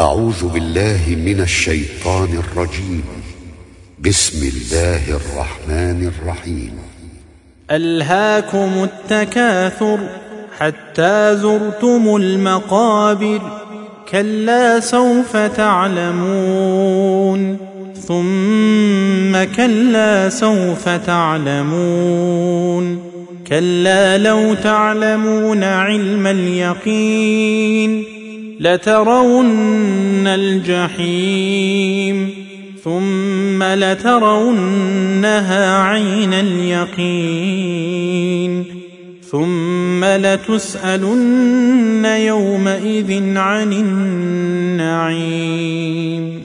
أعوذ بالله من الشيطان الرجيم. بسم الله الرحمن الرحيم. ألهاكم التكاثر حتى زرتم المقابر كلا سوف تعلمون. ثم كلا سوف تعلمون. كلا لو تعلمون علم اليقين. لترون الجحيم ثم لترونها عين اليقين ثم لتسألن يومئذ عن النعيم